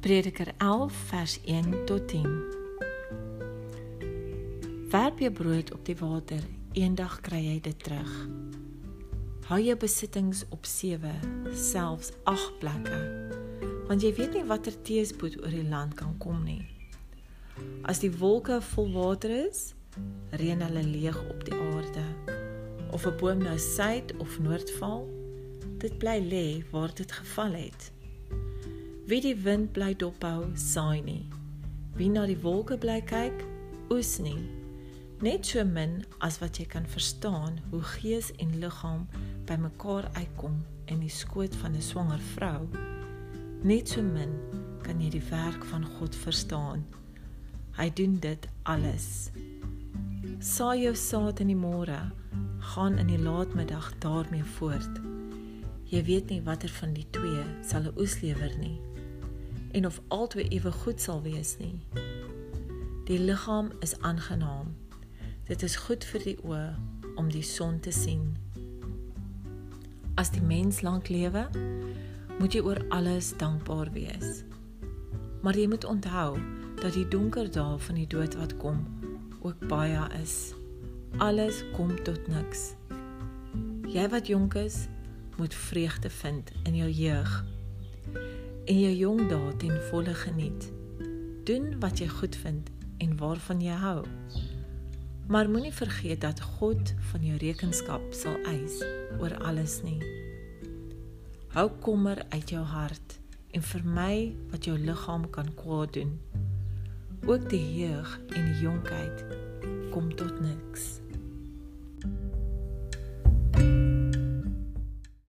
Prediker 11 vers 1 tot 10. Werp jou brood op die water, eendag kry jy dit terug. Hou jou besittings op 7, selfs 8 plekke, want jy weet nie watter teëspoed oor die land kan kom nie. As die wolke vol water is, reën hulle leeg op die aarde. Of 'n boom nou suid of noord val, dit bly lê waar dit geval het. Wie die wind bly dophou, saai nie. Wie na die wolke bly kyk, oes nie. Net so min as wat jy kan verstaan hoe gees en liggaam bymekaar uitkom in die skoot van 'n swanger vrou. Net so min kan jy die werk van God verstaan. Hy doen dit alles. Saai jou saad in die môre, gaan in die laatmiddag daarmee voort. Jy weet nie watter van die twee sal 'n oes lewer nie en of albei ewe goed sal wees nie. Die liggaam is aangenaam. Dit is goed vir die oë om die son te sien. As die mens lank lewe, moet jy oor alles dankbaar wees. Maar jy moet onthou dat die donker dae van die dood wat kom ook baie is. Alles kom tot niks. Jy wat jonk is, moet vreugde vind in jou jeug en jou jong dae ten volle geniet. Doen wat jy goed vind en waarvan jy hou. Maar moenie vergeet dat God van jou rekenskap sal eis oor alles nie. Hou kommer uit jou hart en vermy wat jou liggaam kan kwaad doen. Ook die jeug en die jonkheid kom tot niks.